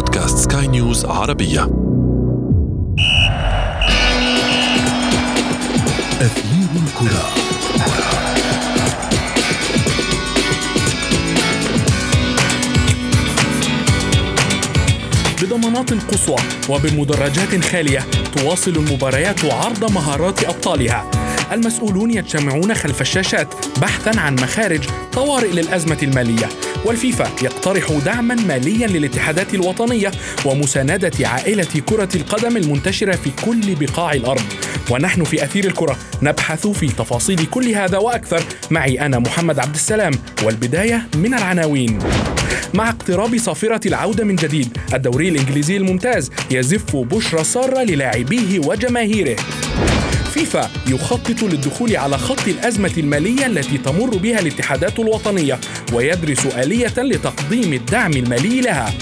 بودكاست سكاي نيوز عربية. أثير الكرة. بضمانات قصوى وبمدرجات خالية تواصل المباريات عرض مهارات أبطالها. المسؤولون يجتمعون خلف الشاشات بحثا عن مخارج طوارئ للأزمة المالية. والفيفا يقترح دعما ماليا للاتحادات الوطنية ومساندة عائلة كرة القدم المنتشرة في كل بقاع الأرض. ونحن في أثير الكرة نبحث في تفاصيل كل هذا وأكثر. معي أنا محمد عبد السلام والبداية من العناوين. مع اقتراب صافرة العودة من جديد الدوري الإنجليزي الممتاز يزف بشرى سارة للاعبيه وجماهيره. فيفا يخطط للدخول على خط الأزمة المالية التي تمر بها الاتحادات الوطنية ويدرس آلية لتقديم الدعم المالي لها.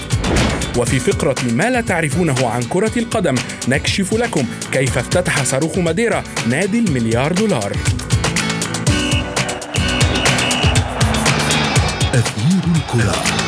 وفي فقرة ما لا تعرفونه عن كرة القدم نكشف لكم كيف افتتح صاروخ ماديرا نادي المليار دولار. أثير الكرة.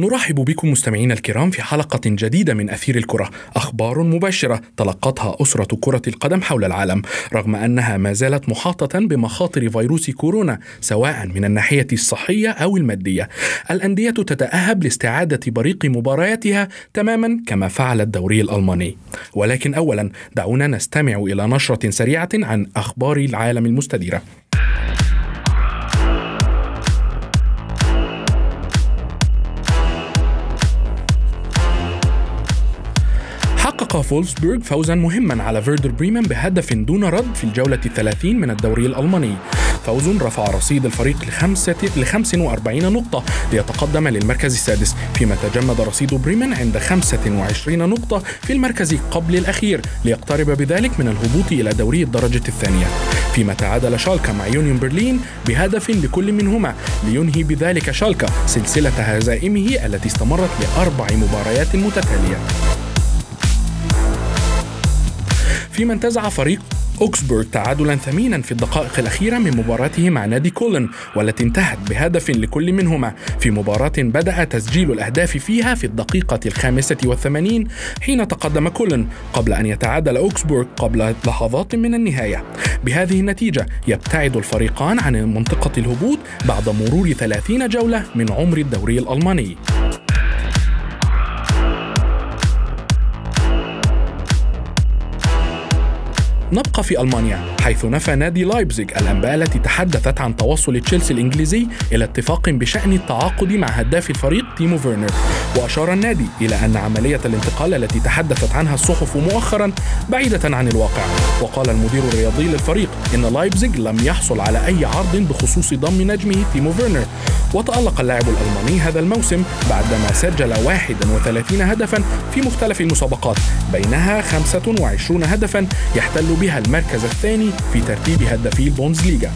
نرحب بكم مستمعينا الكرام في حلقة جديدة من أثير الكرة. أخبار مباشرة تلقتها أسرة كرة القدم حول العالم رغم أنها ما زالت محاطة بمخاطر فيروس كورونا سواء من الناحية الصحية أو المادية. الأندية تتأهب لاستعادة بريق مبارياتها تماما كما فعل الدوري الألماني. ولكن أولا دعونا نستمع إلى نشرة سريعة عن أخبار العالم المستديرة. حقق فولسبورغ فوزا مهما على فيردر بريمان بهدف دون رد في الجولة الثلاثين من الدوري الألماني. فوز رفع رصيد الفريق لخمسة ل 45 نقطة ليتقدم للمركز السادس فيما تجمد رصيد بريمان عند 25 نقطة في المركز قبل الأخير ليقترب بذلك من الهبوط إلى دوري الدرجة الثانية. فيما تعادل شالكا مع يونيون برلين بهدف لكل منهما لينهي بذلك شالكا سلسلة هزائمه التي استمرت لأربع مباريات متتالية. فيما انتزع فريق أوكسبورغ تعادلا ثمينا في الدقائق الأخيرة من مباراته مع نادي كولن والتي انتهت بهدف لكل منهما. في مباراة بدأ تسجيل الأهداف فيها في الدقيقة الخامسة والثمانين حين تقدم كولن قبل أن يتعادل أوكسبورغ قبل لحظات من النهاية. بهذه النتيجة يبتعد الفريقان عن منطقة الهبوط بعد مرور 30 جولة من عمر الدوري الألماني. نبقى في ألمانيا حيث نفى نادي لايبزيغ الأنباء التي تحدثت عن توصل تشيلسي الإنجليزي إلى اتفاق بشأن التعاقد مع هداف الفريق تيمو فيرنر. وأشار النادي إلى أن عملية الانتقال التي تحدثت عنها الصحف مؤخرا بعيدة عن الواقع. وقال المدير الرياضي للفريق إن لايبزيغ لم يحصل على أي عرض بخصوص ضم نجمه تيمو فيرنر. وتألق اللاعب الألماني هذا الموسم بعدما سجل 31 هدفا في مختلف المسابقات بينها 25 هدفا يحتل بها المركز الثاني في ترتيب هدافي البوندسليغا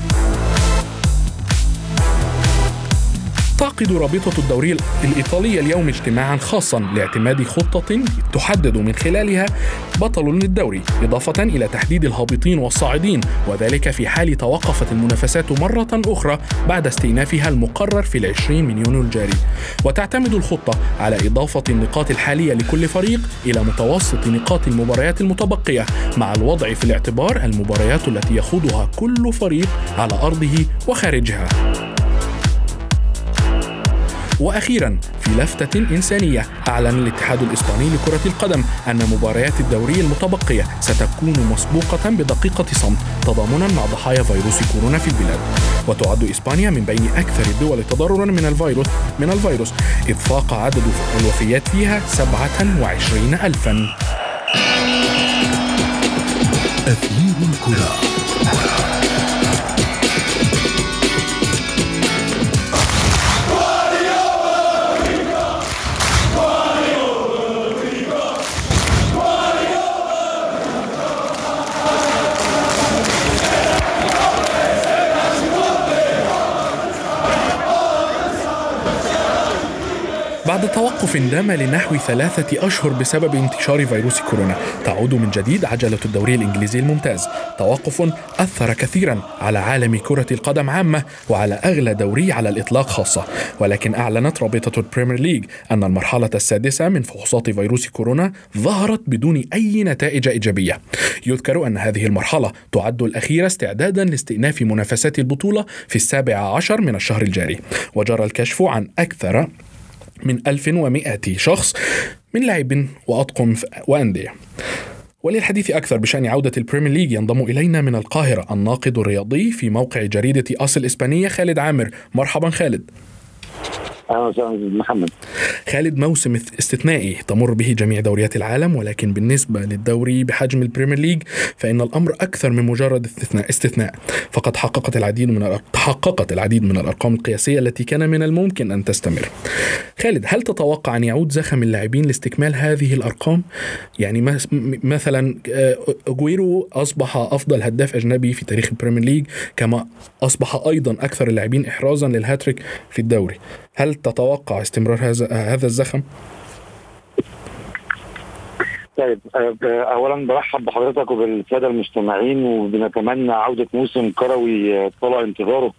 تعقد رابطة الدوري الإيطالية اليوم اجتماعا خاصا لاعتماد خطة تحدد من خلالها بطل للدوري إضافة إلى تحديد الهابطين والصاعدين وذلك في حال توقفت المنافسات مرة أخرى بعد استئنافها المقرر في العشرين من يونيو الجاري. وتعتمد الخطة على إضافة النقاط الحالية لكل فريق إلى متوسط نقاط المباريات المتبقية مع الوضع في الاعتبار المباريات التي يخوضها كل فريق على أرضه وخارجها. وأخيرا في لفتة إنسانية أعلن الاتحاد الإسباني لكرة القدم أن مباريات الدوري المتبقية ستكون مسبوقة بدقيقة صمت تضامنا مع ضحايا فيروس كورونا في البلاد. وتعد إسبانيا من بين أكثر الدول تضررا من الفيروس من الفيروس إذ فاق عدد الوفيات فيها 27 الفا. أثير الكرة. بعد توقف دام لنحو ثلاثة أشهر بسبب انتشار فيروس كورونا تعود من جديد عجلة الدوري الإنجليزي الممتاز. توقف أثر كثيرا على عالم كرة القدم عامة وعلى أغلى دوري على الإطلاق خاصة. ولكن أعلنت رابطة ال Premier League أن المرحلة السادسة من فحوصات فيروس كورونا ظهرت بدون أي نتائج إيجابية. يذكر أن هذه المرحلة تعد الأخيرة استعدادا لاستئناف منافسات البطولة في السابع عشر من الشهر الجاري. وجرى الكشف عن أكثر من 1100 شخص من لاعب وأطقم وأندية. وللحديث أكثر بشأن عودة ال Premier League ينضم إلينا من القاهرة الناقد الرياضي في موقع جريدة آس الإسبانية خالد عامر. مرحبا خالد. محمد. خالد موسم استثنائي تمر به جميع دوريات العالم ولكن بالنسبة للدوري بحجم ال Premier League فإن الأمر أكثر من مجرد استثناء استثناء. فقد حققت العديد من تحققت العديد من الأرقام القياسية التي كان من الممكن أن تستمر. خالد هل تتوقع أن يعود زخم اللاعبين لاستكمال هذه الأرقام؟ يعني مثلا اجويرو أصبح أفضل هداف أجنبي في تاريخ ال Premier League كما أصبح أيضا أكثر اللاعبين احرازا للهاتريك في الدوري. هل تتوقع استمرار هذا هذا الزخم؟ طيب اولا برحب بحضرتك وبالسادة المستمعين وبنتمنى عودة موسم كروي طال انتظاره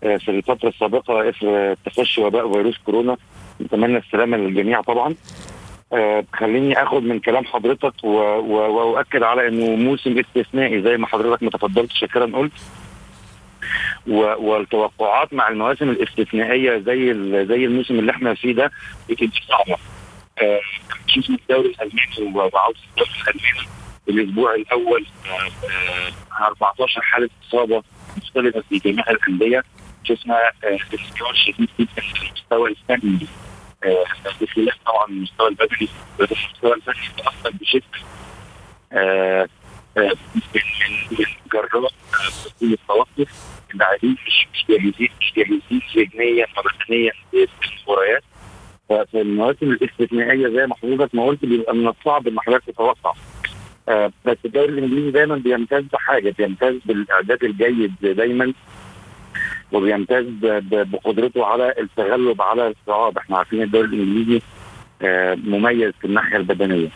في الفترة السابقة إثر تفشي وباء فيروس كورونا. نتمنى السلامة للجميع طبعا. خليني آخد من كلام حضرتك وأؤكد على إنه موسم استثنائي زي ما حضرتك ما تفضلت شاكرا قلت. والتوقعات مع المواسم الاستثنائية زي زي الموسم اللي إحنا فيه ده بتبقى صعبة. آه شفنا الدوري الألماني وعودة الدوري الألماني الأسبوع الأول آه آه 14 حالة إصابة مختلفة في جميع الأندية. شفنا انفجار شديد جدا في المستوى الفني. بخلاف طبعا المستوى البدني. المستوى الفني تأثر بشكل من من جراء تقويم التوقف اللاعبين مش مش جاهزين مش جاهزين ذهنيا وبدنيا في المباريات ففي المواسم الاستثنائيه زي ما حضرتك ما قلت بيبقى من الصعب ان حضرتك تتوقع بس الدوري الإنجليزي دايما بيمتاز بحاجه بيمتاز بالاعداد الجيد دايما وبيمتاز بقدرته على التغلب على الصعاب إحنا عارفين الدوري الانجليزي مميز في الناحية البدنية.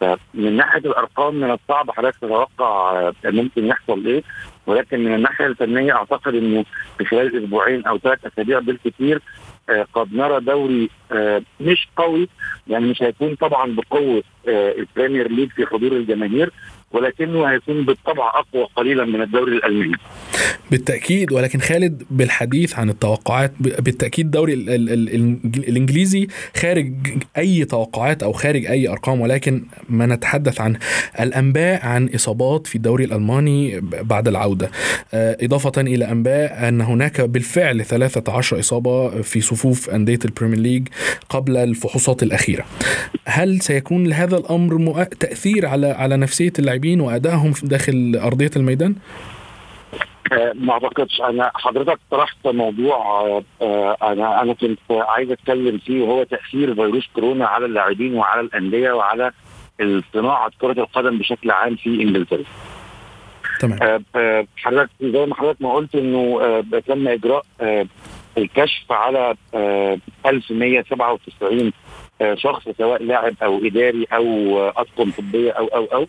فمن ناحية الأرقام من الصعب حضرتك تتوقع ممكن يحصل إيه؟ ولكن من الناحية الفنية أعتقد إنه في خلال أسبوعين أو ثلاث أسابيع بالكثير آه قد نرى دوري آه مش قوي يعني مش هيكون طبعا بقوة آه ال Premier League في حضور الجماهير ولكنه هيكون بالطبع أقوى قليلا من الدوري الألماني. بالتأكيد ولكن خالد بالحديث عن التوقعات بالتأكيد الدوري ال ال ال الإنجليزي خارج أي توقعات أو خارج أي أرقام ولكن ما نتحدث عن الأنباء عن إصابات في الدوري الألماني بعد العودة إضافة إلى أنباء أن هناك بالفعل 13 إصابة في صفوف أندية ال Premier League قبل الفحوصات الأخيرة. هل سيكون لهذا الأمر تأثير على على نفسية اللاعبين وأدائهم داخل أرضية الميدان؟ ما أعتقدش أنا حضرتك طرحت موضوع أنا أنا كنت عايز أتكلم فيه وهو تأثير فيروس كورونا على اللاعبين وعلى الأندية وعلى صناعه كرة القدم بشكل عام في إنجلترا. تمام حضرتك زي ما حضرتك ما قلت إنه تم إجراء الكشف على 1197 شخص سواء لاعب أو إداري أو اطقم طبية أو أو أو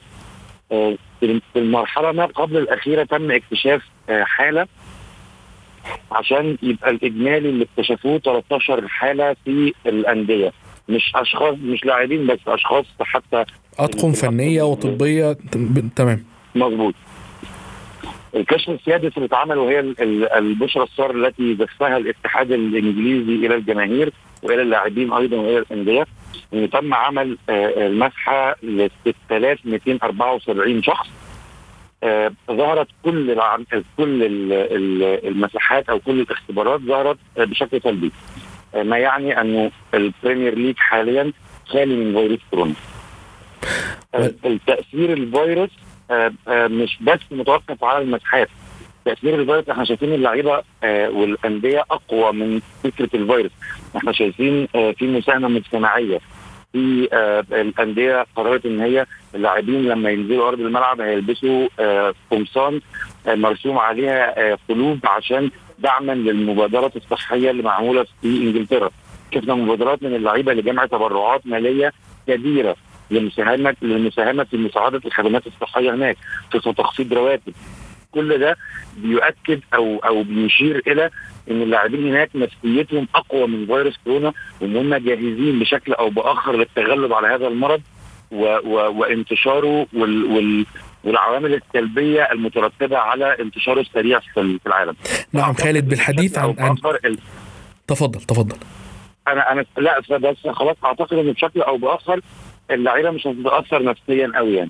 في المرحله ما قبل الأخيرة تم اكتشاف حالة عشان يبقى الإجمالي اللي اكتشفوه 13 حالة في الأندية. مش أشخاص مش لاعبين بس أشخاص حتى أطقم فنية وطبية. تمام. مظبوط. الكشف السادس اللي اتعمل وهي البشرى السارة التي زفها الاتحاد الإنجليزي إلى الجماهير وإلى اللاعبين أيضا وإلى الأندية. ان تم عمل المسحة ل 6274 شخص. ظهرت كل كل المسحات أو كل الاختبارات ظهرت بشكل سلبي. ما يعني انه ال Premier League حاليا خالي من فيروس كورونا. التأثير الفيروس مش بس متوقف على المساحات. تأثير الفيروس إحنا شايفين اللعيبة والأندية أقوى من فكرة الفيروس. إحنا شايفين في مساهمة مجتمعية. في الأندية قررت إن هي اللاعبين لما ينزلوا أرض الملعب هيلبسوا قمصان مرسوم عليها قلوب عشان دعما للمبادرات الصحية اللي معمولة في إنجلترا. شفنا مبادرات من اللعيبة لجمع تبرعات مالية كبيرة للمساهمه للمساهمه في مساعدة الخدمات الصحية هناك في تخفيض رواتب كل ده بيؤكد أو أو بيشير إلى إن اللاعبين هناك نفسيتهم أقوى من فيروس كورونا وإن هم جاهزين بشكل أو بآخر للتغلب على هذا المرض و و وانتشاره وال وال والعوامل السلبية المترتبة على انتشاره السريع في العالم. نعم خالد بالحديث عن, عن... تفضل تفضل أنا أنا لا بس خلاص أعتقد إن بشكل أو بآخر اللعيبة مش هتتأثر نفسيا قوي يعني.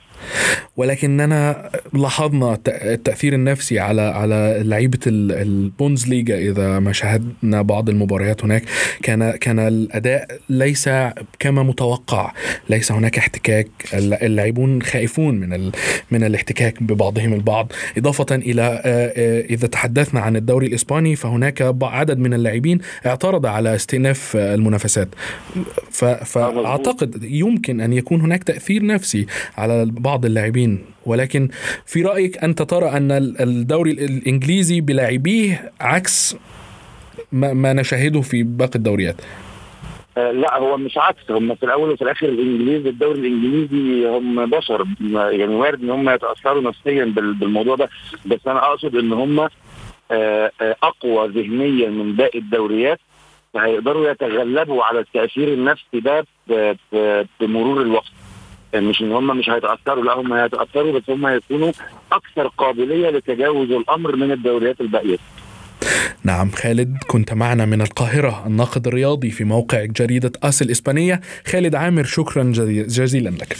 ولكننا لاحظنا التأثير النفسي على على لعيبة البونز ليجا إذا ما شاهدنا بعض المباريات هناك. كان كان الأداء ليس كما متوقع. ليس هناك احتكاك. اللاعبون خائفون من من الاحتكاك ببعضهم البعض. إضافة إلى آه، آه، إذا تحدثنا عن الدوري الإسباني فهناك عدد من اللاعبين اعترض على استئناف المنافسات. فأعتقد يمكن أن يكون هناك تأثير نفسي على بعض اللاعبين. ولكن في رأيك أنت ترى أن الدوري الإنجليزي بلاعبيه عكس ما نشاهده في باقي الدوريات؟ آه، لا هو مش عكس. هم في الأول وفي الآخر الانجليز الدوري الإنجليزي هم بشر يعني وارد إن هم يتأثروا نفسيا بالموضوع ده. بس أنا أقصد إن هم آه، آه، أقوى ذهنيا من باقي الدوريات فهيقدروا يتغلبوا على التأثير النفسي ده بمرور الوقت. مش إن هم مش هيتأثروا لا هم هيتأثروا بس هم هيكونوا أكثر قابلية لتجاوز الأمر من الدوريات الباقية. نعم خالد كنت معنا من القاهرة الناقد الرياضي في موقع جريدة آس الإسبانية. خالد عامر شكرا جزيلا لك.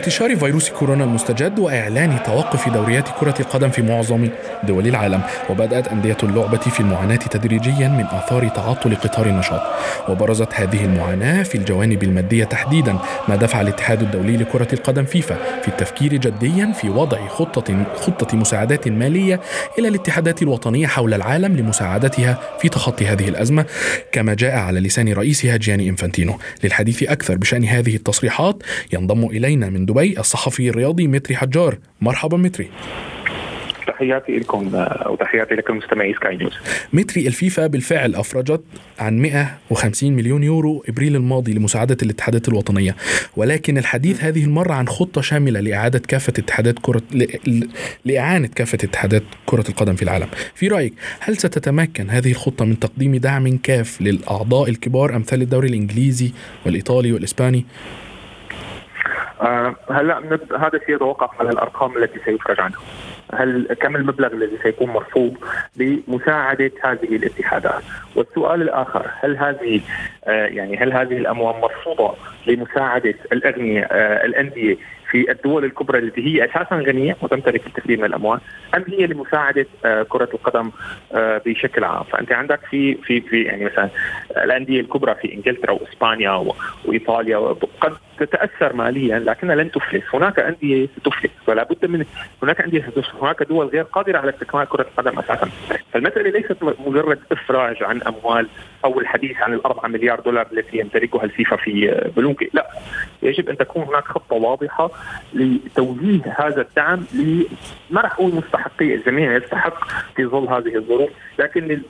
انتشار فيروس كورونا المستجد وإعلان توقف دوريات كرة القدم في معظم دول العالم وبدأت أندية اللعبة في المعاناة تدريجيا من آثار تعطل قطار النشاط. وبرزت هذه المعاناة في الجوانب المادية تحديدا ما دفع الاتحاد الدولي لكرة القدم فيفا في التفكير جديا في وضع خطة خطة مساعدات مالية إلى الاتحادات الوطنية حول العالم لمساعدتها في تخطي هذه الأزمة كما جاء على لسان رئيسها جياني إنفانتينو. للحديث أكثر بشأن هذه التصريحات ينضم إلينا من دبي الصحفي الرياضي متري حجار. مرحبا متري. تحياتي لكم وتحياتي لكم مستمعي سكاي نيوز. متري الفيفا بالفعل أفرجت عن 150 مليون يورو إبريل الماضي لمساعدة الاتحادات الوطنية. ولكن الحديث هذه المرة عن خطة شاملة لإعادة كافة اتحادات كرة لإعانة كافة اتحادات كرة القدم في العالم. في رأيك هل ستتمكن هذه الخطة من تقديم دعم كاف للأعضاء الكبار أمثال الدوري الإنجليزي والإيطالي والإسباني؟ آه هلا هذا الشيء يتوقف على الأرقام التي سيفرج عنها. هل كم المبلغ الذي سيكون مرصود لمساعده هذه الاتحادات؟ والسؤال الآخر هل هذه آه يعني هل هذه الأموال مرصوده لمساعدة الاغنياء آه الأندية في الدول الكبرى التي هي أساسا غنية وتمتلك الكثير من الأموال أم هي لمساعدة آه، كرة القدم آه، بشكل عام فأنت عندك في في في يعني مثلا الأندية الكبرى في إنجلترا وإسبانيا وإيطاليا قد تتأثر ماليا لكنها لن تفلس هناك أندية ستفلس ولا بد من هناك أندية ستفلس هناك دول غير قادرة على استكمال كرة القدم أساسا. فالمسألة ليست مجرد إفراج عن أموال أو الحديث عن الأربعة مليار دولار التي يمتلكها الفيفا في بنوك لا يجب أن تكون هناك خطة واضحة لتوجيه هذا الدعم ما راح أقول مستحقي. الجميع يستحق في ظل هذه الظروف. لكن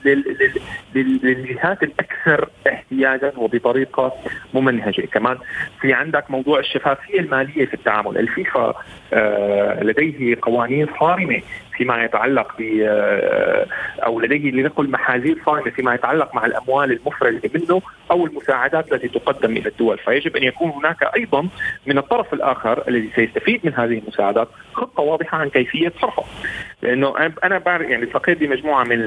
للجهات الأكثر احتياجا وبطريقة ممنهجة. كمان في عندك موضوع الشفافية المالية في التعامل. الفيفا آه لديه قوانين صارمة. فيما يتعلق ب آه، أو لديه لنقل محاذير صارمة فيما يتعلق مع الأموال المفرجه منه أو المساعدات التي تقدم إلى الدول، فيجب أن يكون هناك أيضا من الطرف الآخر الذي سيستفيد من هذه المساعدات خطة واضحة عن كيفية صرفها. لأنه أنا بعرف يعني التقيت بمجموعه من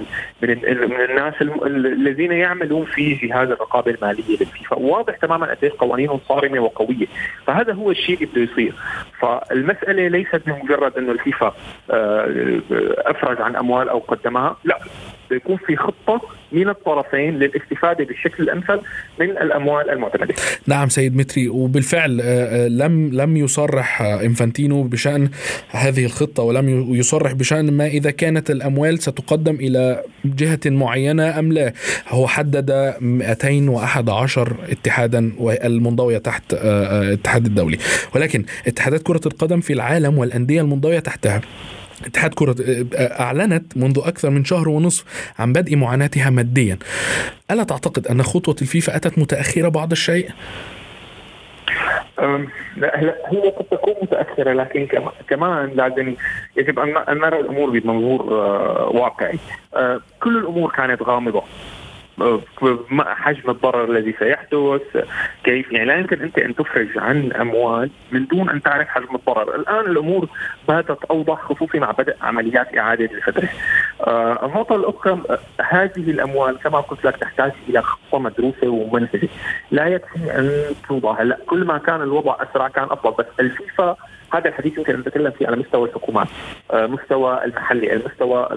من من الناس الذين يعملون في جهاز الرقابة المالية للفيفا، واضح تماما قد قوانينهم صارمة وقوية، فهذا هو الشيء اللي بده يصير، فالمسألة ليست بمجرد إنه الفيفا آه، افرج عن أموال أو قدمها. لا بده يكون في خطة من الطرفين للاستفادة بالشكل الأمثل من الأموال المعتمدة. نعم سيد متري. وبالفعل آه، آه، لم لم يصرح آه، إنفانتينو بشأن هذه الخطة ولم يصرح بشأن ما إذا كانت الأموال ستقدم إلى جهة معينة أم لا. هو حدد 211 اتحادا المنضويه تحت الاتحاد الدولي. ولكن اتحادات كرة القدم في العالم والأندية المنضوية تحتها اتحاد كرة أعلنت منذ أكثر من شهر ونصف عن بدء معاناتها ماديا ألا تعتقد أن خطوة الفيفا أتت متأخرة بعض الشيء؟ لا هي قد تكون متأخرة لكن كمان لازم يجب أن نرى الأمور بمنظور آه، واقعي. آه، كل الأمور كانت غامضة حجم الضرر الذي سيحدث كيف يعني لا يمكن أنت أن تفرج عن أموال من دون أن تعرف حجم الضرر. الآن الأمور باتت أوضح خصوصا مع بدء عمليات إعادة الفترة آه النقطة الأخرى هذه الأموال كما قلت لك تحتاج إلى خطه مدروسه ومنهجه لا يكفي أن توضع. هلأ كل ما كان الوضع أسرع كان أفضل بس الفيفا هذا الحديث يمكن أن نتكلم فيه على مستوى الحكومات آه، مستوى المحلي المستوى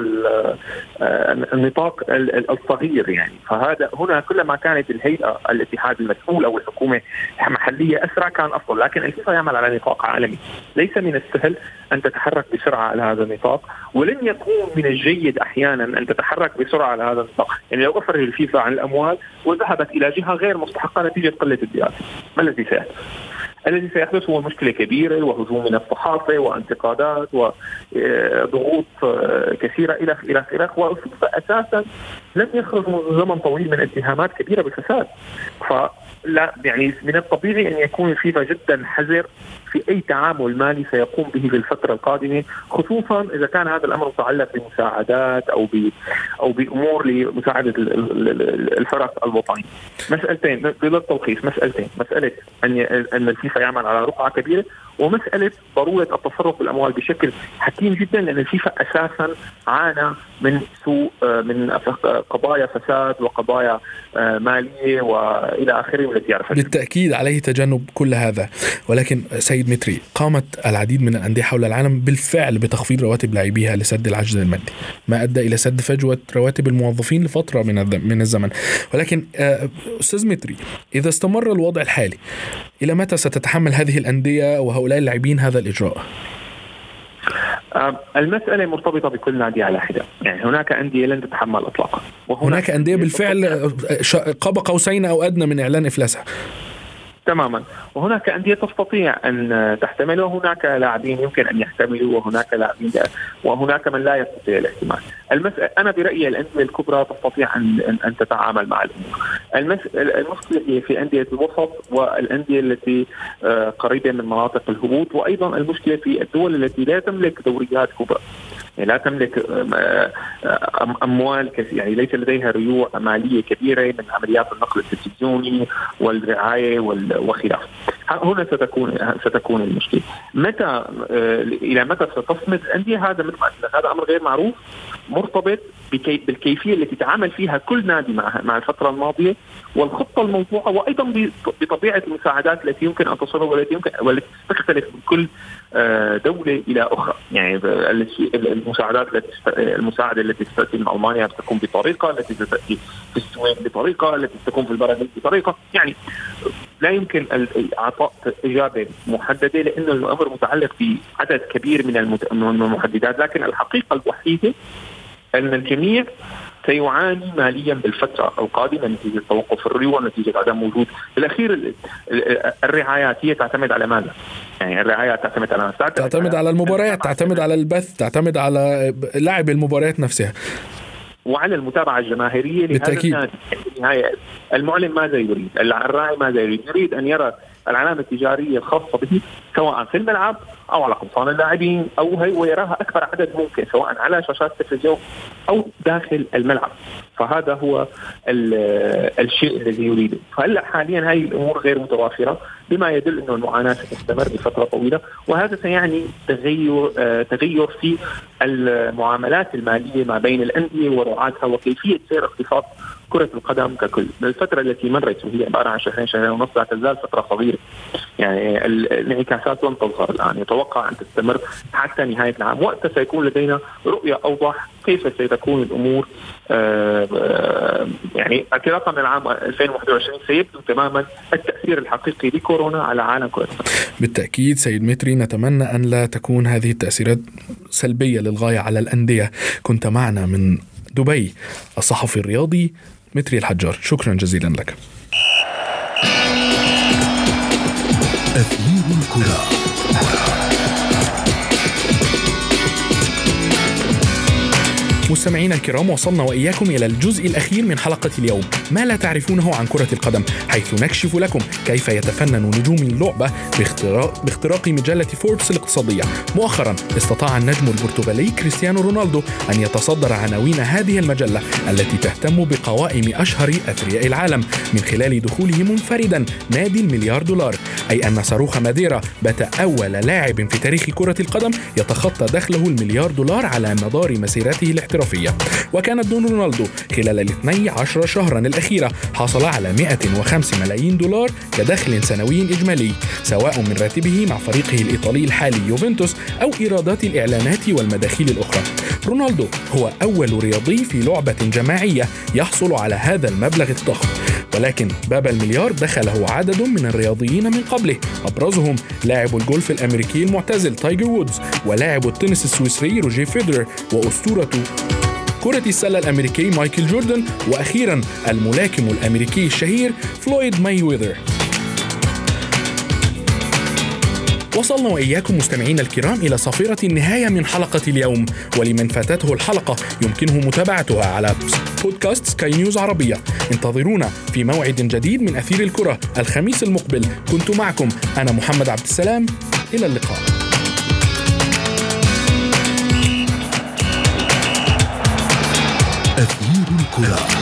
آه، النطاق الصغير يعني. فهذا هنا كلما كانت الهيئة الاتحاد المسؤول أو الحكومة محلية أسرع كان أفضل لكن الفيفا يعمل على نطاق عالمي. ليس من السهل أن تتحرك بسرعة على هذا النطاق ولن يكون من الجيد أحيانا أن تتحرك بسرعة على هذا النطاق. يعني لو أفرج الفيفا عن الأموال وذهبت إلى جهة غير مستحقة نتيجة قلة الدراسة. ما الذي سيحدث؟ الذي سيحدث هو مشكلة كبيرة وهجوم من الصحافه وانتقادات وضغوط آه، كثيرة إلى إلى اخره أساسا لم يخرج منذ زمن طويل من اتهامات كبيرة بالفساد. فلا يعني من الطبيعي أن يكون الفيفا جدا حذر في أي تعامل مالي سيقوم به في الفترة القادمة خصوصا إذا كان هذا الأمر متعلق بمساعدات أو ب أو بأمور لمساعدة الفرق الوطني. مسألتين بالتلخيص مسألتين، مسألة أن أن الفيفا يعمل على رقعة كبيرة ومسألة ضرورة التصرف بالأموال بشكل حكيم جدا لأن الفيفا أساسا عانى من سوء آه، من قضايا فساد وقضايا آه، مالية وإلى آخره والتي يعرفها بالتأكيد عليه تجنب كل هذا. ولكن سيد متري قامت العديد من الأندية حول العالم بالفعل بتخفيض رواتب لاعبيها لسد العجز المادي ما أدى إلى سد فجوة رواتب الموظفين لفترة من من الزمن. ولكن آه، أستاذ متري إذا استمر الوضع الحالي إلى متى ستتحمل هذه الأندية وهؤلاء اللاعبين هذا الإجراء؟ آه، المسألة مرتبطة بكل نادي على حدة. يعني هناك أندية لن تتحمل إطلاقا. وهناك أندية بالفعل آه، قاب قوسين أو أدنى من إعلان إفلاسها. تماما. وهناك أندية تستطيع أن تحتمل وهناك لاعبين يمكن أن يحتملوا وهناك لاعبين وهناك من لا يستطيع الاحتمال. المسألة أنا برأيي الأندية الكبرى تستطيع أن أن تتعامل مع الأمور. المشكلة هي في أندية الوسط والأندية التي آه، قريبة من مناطق الهبوط وأيضا المشكلة في الدول التي لا تملك دوريات كبرى. لا تملك آه، أموال كثيره يعني ليس لديها ريوع مالية كبيرة من عمليات النقل التلفزيوني والرعاية وخلافه. هنا ستكون ستكون المشكلة. متى آه، إلى متى ستصمد؟ الانديه هذا مثل ما هذا أمر غير معروف مرتبط بالكيفية التي تعامل فيها كل نادي مع مع الفترة الماضية والخطة الموضوعة وأيضا بطبيعة المساعدات التي يمكن أن تصلها والتي يمكن والتي تختلف من كل آه، دولة إلى أخرى، يعني المساعدات التي المساعدة التي تاتي من ألمانيا تكون بطريقة، التي تاتي في السويد بطريقة، التي تكون في البرازيل بطريقة، يعني لا يمكن إعطاء إجابة محددة لأنه الأمر متعلق بعدد كبير من المحددات، لكن الحقيقة الوحيدة أن الجميع سيعاني ماليا بالفترة القادمة نتيجة توقف الريوة نتيجة عدم وجود بالأخير الرعايات هي تعتمد على ماذا؟ يعني الرعايات تعتمد على تعتمد على المباريات تعتمد على البث تعتمد على لعب المباريات نفسها وعلى المتابعة الجماهيرية بالتأكيد النهايه المعلن ماذا يريد؟ الراعي ماذا يريد؟ يريد أن يرى العلامة التجارية الخاصة به سواء في الملعب أو على قمصان اللاعبين أو هي ويراها أكبر عدد ممكن سواء على شاشات التلفزيون أو داخل الملعب. فهذا هو الشيء الذي يريده. فهلا حاليا هذه الأمور غير متوافرة بما يدل إنه المعاناة ستستمر لفترة طويلة وهذا سيعني تغير آه تغير في المعاملات المالية ما بين الأندية ورعاتها وكيفية سير اقتصاد كرة القدم ككل. الفترة التي مرت وهي عبارة عن شهرين شهرين ونص لا تزال فترة صغيرة. يعني الانعكاسات لن تظهر الآن. يتوقع أن تستمر حتى نهاية العام. وقتها سيكون لدينا رؤية أوضح كيف ستكون الأمور آه، آه، يعني انطلاقا من العام 2021 سيبدو تماما التأثير الحقيقي لكورونا على عالم كرة بالتأكيد سيد متري نتمنى أن لا تكون هذه التأثيرات سلبية للغاية على الأندية. كنت معنا من دبي. الصحفي الرياضي متري الحجار. شكرا جزيلا لك. أثير الكرة. مستمعينا الكرام وصلنا وإياكم إلى الجزء الأخير من حلقة اليوم. ما لا تعرفونه عن كرة القدم حيث نكشف لكم كيف يتفنن نجوم اللعبة باختراق, باختراق مجلة فوربس الاقتصادية. مؤخرا استطاع النجم البرتغالي كريستيانو رونالدو أن يتصدر عناوين هذه المجلة التي تهتم بقوائم أشهر أثرياء العالم من خلال دخوله منفردا نادي المليار دولار. أي أن صاروخ ماديرا بات أول لاعب في تاريخ كرة القدم يتخطى دخله المليار دولار على مدار مسيرته الاحترافية. الاحترافية. وكان الدون رونالدو خلال الاثني عشر شهرا الأخيرة حصل على 105 ملايين دولار كدخل سنوي إجمالي سواء من راتبه مع فريقه الإيطالي الحالي يوفنتوس أو إيرادات الإعلانات والمداخيل الأخرى. رونالدو هو أول رياضي في لعبة جماعية يحصل على هذا المبلغ الضخم. ولكن باب المليار دخله عدد من الرياضيين من قبله. أبرزهم لاعب الجولف الأمريكي المعتزل تايجر وودز ولاعب التنس السويسري روجيه فيدرر وأسطورة كرة السلة الأمريكي مايكل جوردن وأخيرا الملاكم الأمريكي الشهير فلويد ماي ويذر وصلنا وإياكم مستمعينا الكرام إلى صافرة النهاية من حلقة اليوم. ولمن فاتته الحلقة يمكنه متابعتها على بودكاست سكاي نيوز عربية. انتظرونا في موعد جديد من أثير الكرة الخميس المقبل. كنت معكم أنا محمد عبد السلام. إلى اللقاء. أثير الكرة.